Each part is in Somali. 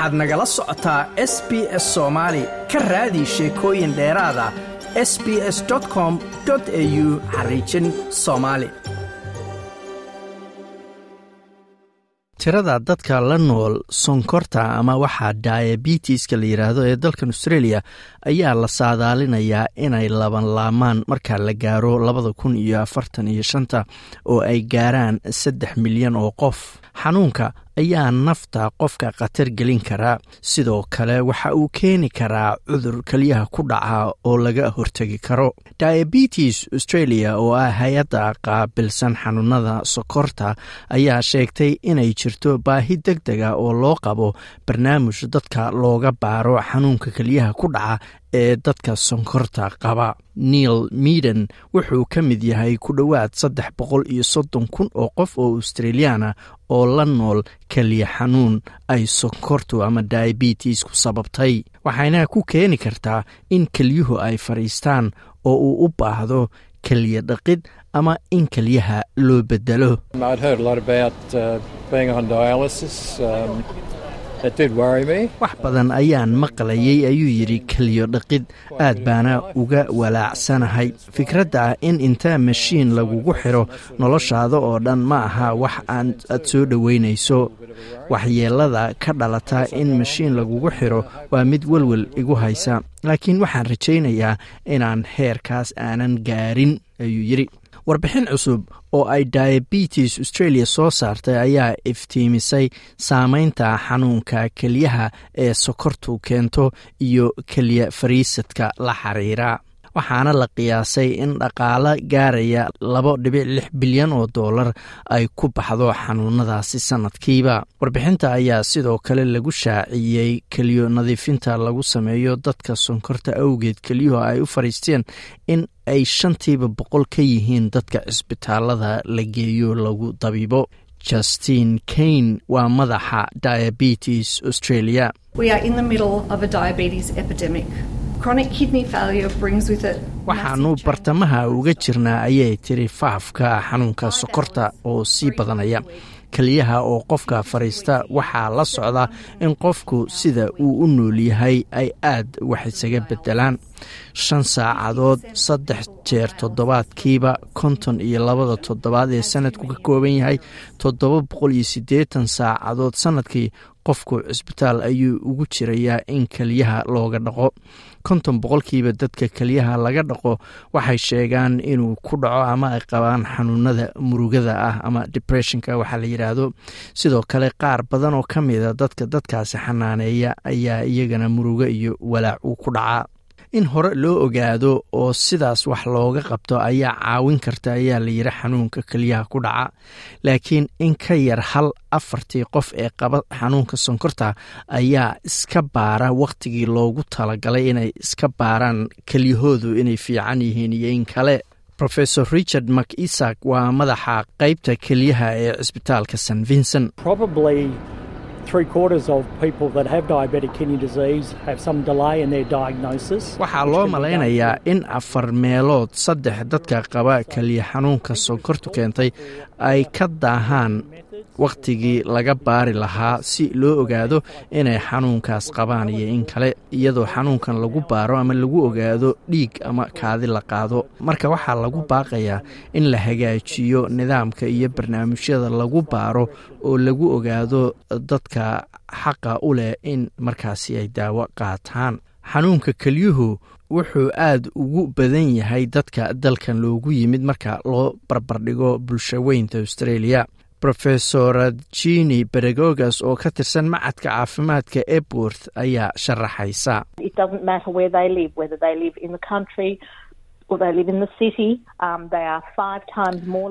waxaad nagala socotaa s b s soomaali ka raadi sheekooyin dheeraada s b s com au xariijin soomaali tirada dadka la nool sonkorta ama waxaa diabetiska la yidhaahdo ee dalkan australia ayaa la saadaalinayaa inay labanlaamaan marka la gaaro labada kun iyo afartan iyo shanta oo ay gaaraan saddex milyan oo qof. Xanuunka ayaa nafta qofka khatar gelin karaa sidoo kale waxa uu keeni karaa cudur keliyaha ku dhaca oo laga hortegi karo. Diabetes australia oo ah hay'adda qaabilsan xanuunada sokorta ayaa sheegtay inay jirto baahi deg dega oo loo qabo barnaamij dadka looga baaro xanuunka keliyaha ku dhaca ee dadka sonkorta qaba. Neil meaden wuxuu ka mid yahay ku dhowaad saddex boqol iyo soddon kun oo qof oo australiana oo la nool keliya xanuun ay sonkortu ama diabetesku sababtay. Waxayna ku keeni kartaa in kelyuhu ay fadhiistaan oo uu u baahdo keliya dhaqid ama in keliyaha loo bedelo wax badan ayaan maqlayay ayuu yidhi keliyo dhaqid aad baana uga walaacsanahay fikradda ah in intaa mashiin lagugu xiro noloshaada oo dhan ma aha wax aad soo dhoweynayso. Waxyeelada ka dhalata in mashiin lagugu xiro waa mid welwel igu haysa. Laakiin waxaan rajaynayaa inaan heerkaas aanan gaarin ayuu yidhi warbixin cusub oo ay diabetes australia soo saartay ayaa iftiimisay saameynta xanuunka keliyaha ee sokortu keento iyo keliya fariisadka la xiriira waxaana la qiyaasay in dhaqaalo gaaraya labo dhibic lix bilyan oo dollar ay ku baxdo xanuunadaasi sanadkiiba. Warbixinta ayaa sidoo kale lagu shaaciyey keliyo nadiifinta lagu sameeyo dadka sonkorta awgeed. Keliyuhu ay u fadhiisteen in ay shantiiba boqol ka yihiin dadka cisbitaalada la geeyo lagu dabiibo. Justin kane waa madaxa diabetes australia waxaanu bartamaha uga jirnaa ayay tiri faafka xanuunka sokorta oo sii badanaya. Keliyaha oo qofka fadhiista waxaa la socda in qofku sida uu u nool yahay ay aad wax isaga bedelaan shan saacadood saddex jeer toddobaadkiiba konton iyo labada toddobaad ee sanadku ka kooban yahay toddoba boqol iyo siddeetan saacadood sannadkii qofku cisbitaal ayuu ugu jirayaa in keliyaha looga dhaqo. konton boqolkiiba dadka keliyaha laga dhaqo waxay sheegaan inuu ku dhaco ama ay qabaan xanuunada murugada ah ama depressionka waxaa la yidhaahdo sidoo kale qaar badan oo ka mida dadka dadkaasi xanaaneeya ayaa iyagana murugo iyo walaac uu ku dhacaa in hore loo ogaado oo sidaas wax looga qabto ayaa caawin karta ayaa la yidhi xanuunka keliyaha ku dhaca. Laakiin in ka yar hal afartii qof ee qaba xanuunka sonkorta ayaa iska baara wakhtigii loogu talagalay inay iska baaraan kelyahoodu inay fiican yihiin iyo in kale. Rofesor richard mcisak waa madaxa qeybta keliyaha ee cisbitaalka st vincent waxaa loo malaynayaa in afar meelood saddex dadka qaba keliya xanuunka sonkortu keentay ay ka daahaan wakhtigii laga baari lahaa si loo ogaado inay xanuunkaas qabaan iyo in kale iyadoo xanuunkan lagu baaro ama lagu ogaado dhiig ama kaadi la qaado. Marka waxaa lagu baaqayaa in la hagaajiyo nidaamka iyo barnaamijyada lagu baaro oo lagu ogaado dadka xaqa u leh in markaasi ay daawo qaataan. Xanuunka kelyuhu wuxuu aad ugu badan yahay dadka dalkan loogu yimid marka loo barbardhigo bulshaweynta australia rofesor jini beregogas oo ka tirsan macadka caafimaadka ebworth ayaa sharaxaysa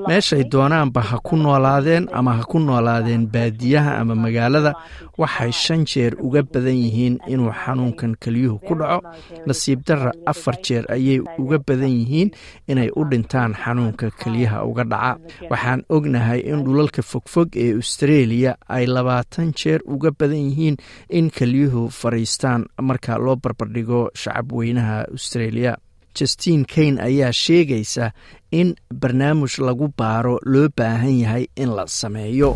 meeshay doonaanba ha ku noolaadeen ama ha ku noolaadeen baadiyaha ama magaalada waxay shan jeer uga badan yihiin inuu xanuunkan kelyuhu ku dhaco. Nasiib darra afar jeer ayay uga badan yihiin inay u dhintaan xanuunka kelyaha uga dhaca. Waxaan ognahay in dhulalka fogfog ee australia ay labaatan jeer uga badan yihiin in kelyuhu fadhiistaan marka loo barbardhigo shacab weynaha australia justin kain ayaa sheegaysa in barnaamij lagu baaro loo baahan yahay in la sameeyo.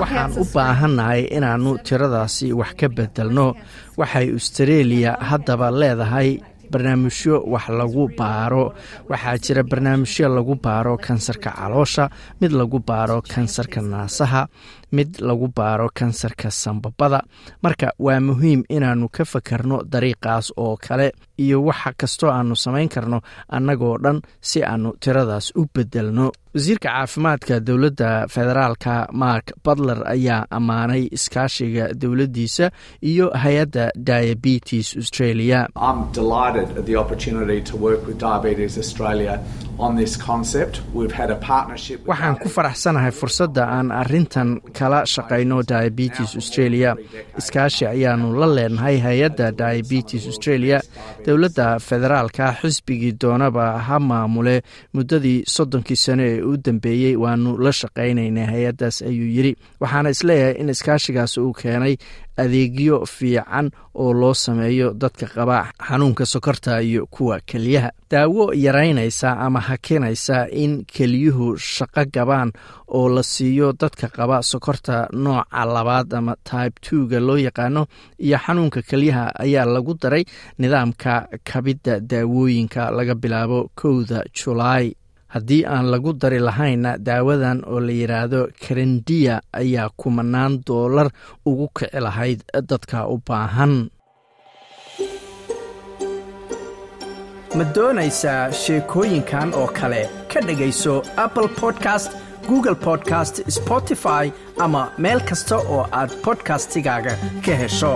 Waxaan u baahannahay inaannu tiradaasi wax ka bedelno. Waxay austareeliya haddaba leedahay barnaamijyo wax lagu baaro. Waxaa jira barnaamijyo lagu baaro kansarka caloosha mid lagu baaro kansarka naasaha mid lagu baaro kansarka sambabada. Marka waa muhiim inaannu ka fakarno dariiqaas oo kale iyo waxa kastoo aannu samayn karno annagoo dhan si aannu tiradaas u bedelno wasiirka caafimaadka dowladda federaalka mark butler ayaa ammaanay iskaashiga dowladdiisa iyo hay'adda diabetes australia. Waxaan ku faraxsanahay fursadda aan arintan kala shaqayno diabetes australia. Iskaashi ayaanu la leenahay hay'adda diabetes australia dowladda federaalka xisbigii doonaba ha maamule muddadii soddonkii sano ee u dambeeyey waanu la shaqaynaynay hay'addaas ayuu yidri waxaana is leeyahay in iskaashigaas uu keenay adeegyo fiican oo loo sameeyo dadka qaba xanuunka sokorta iyo kuwa keliyaha daawo yaraynaysa ama hakinaysa in keliyuhu shaqo gabaan oo la siiyo dadka qaba sokorta nooca labaad ama tybe twoga loo yaqaano iyo xanuunka keliyaha ayaa lagu daray nidaamka kabidda daawooyinka laga bilaabo kowda julaay haddii aan lagu dari lahaynna daawadan oo la yidhaahdo karendiya ayaa kumanaan doolar ugu kici lahayd dadka u baahan. Ma doonaysaa sheekooyinkan oo kale? Ka dhegayso apple podcast google podcast spotify ama meel kasta oo aad bodkastigaaga ka hesho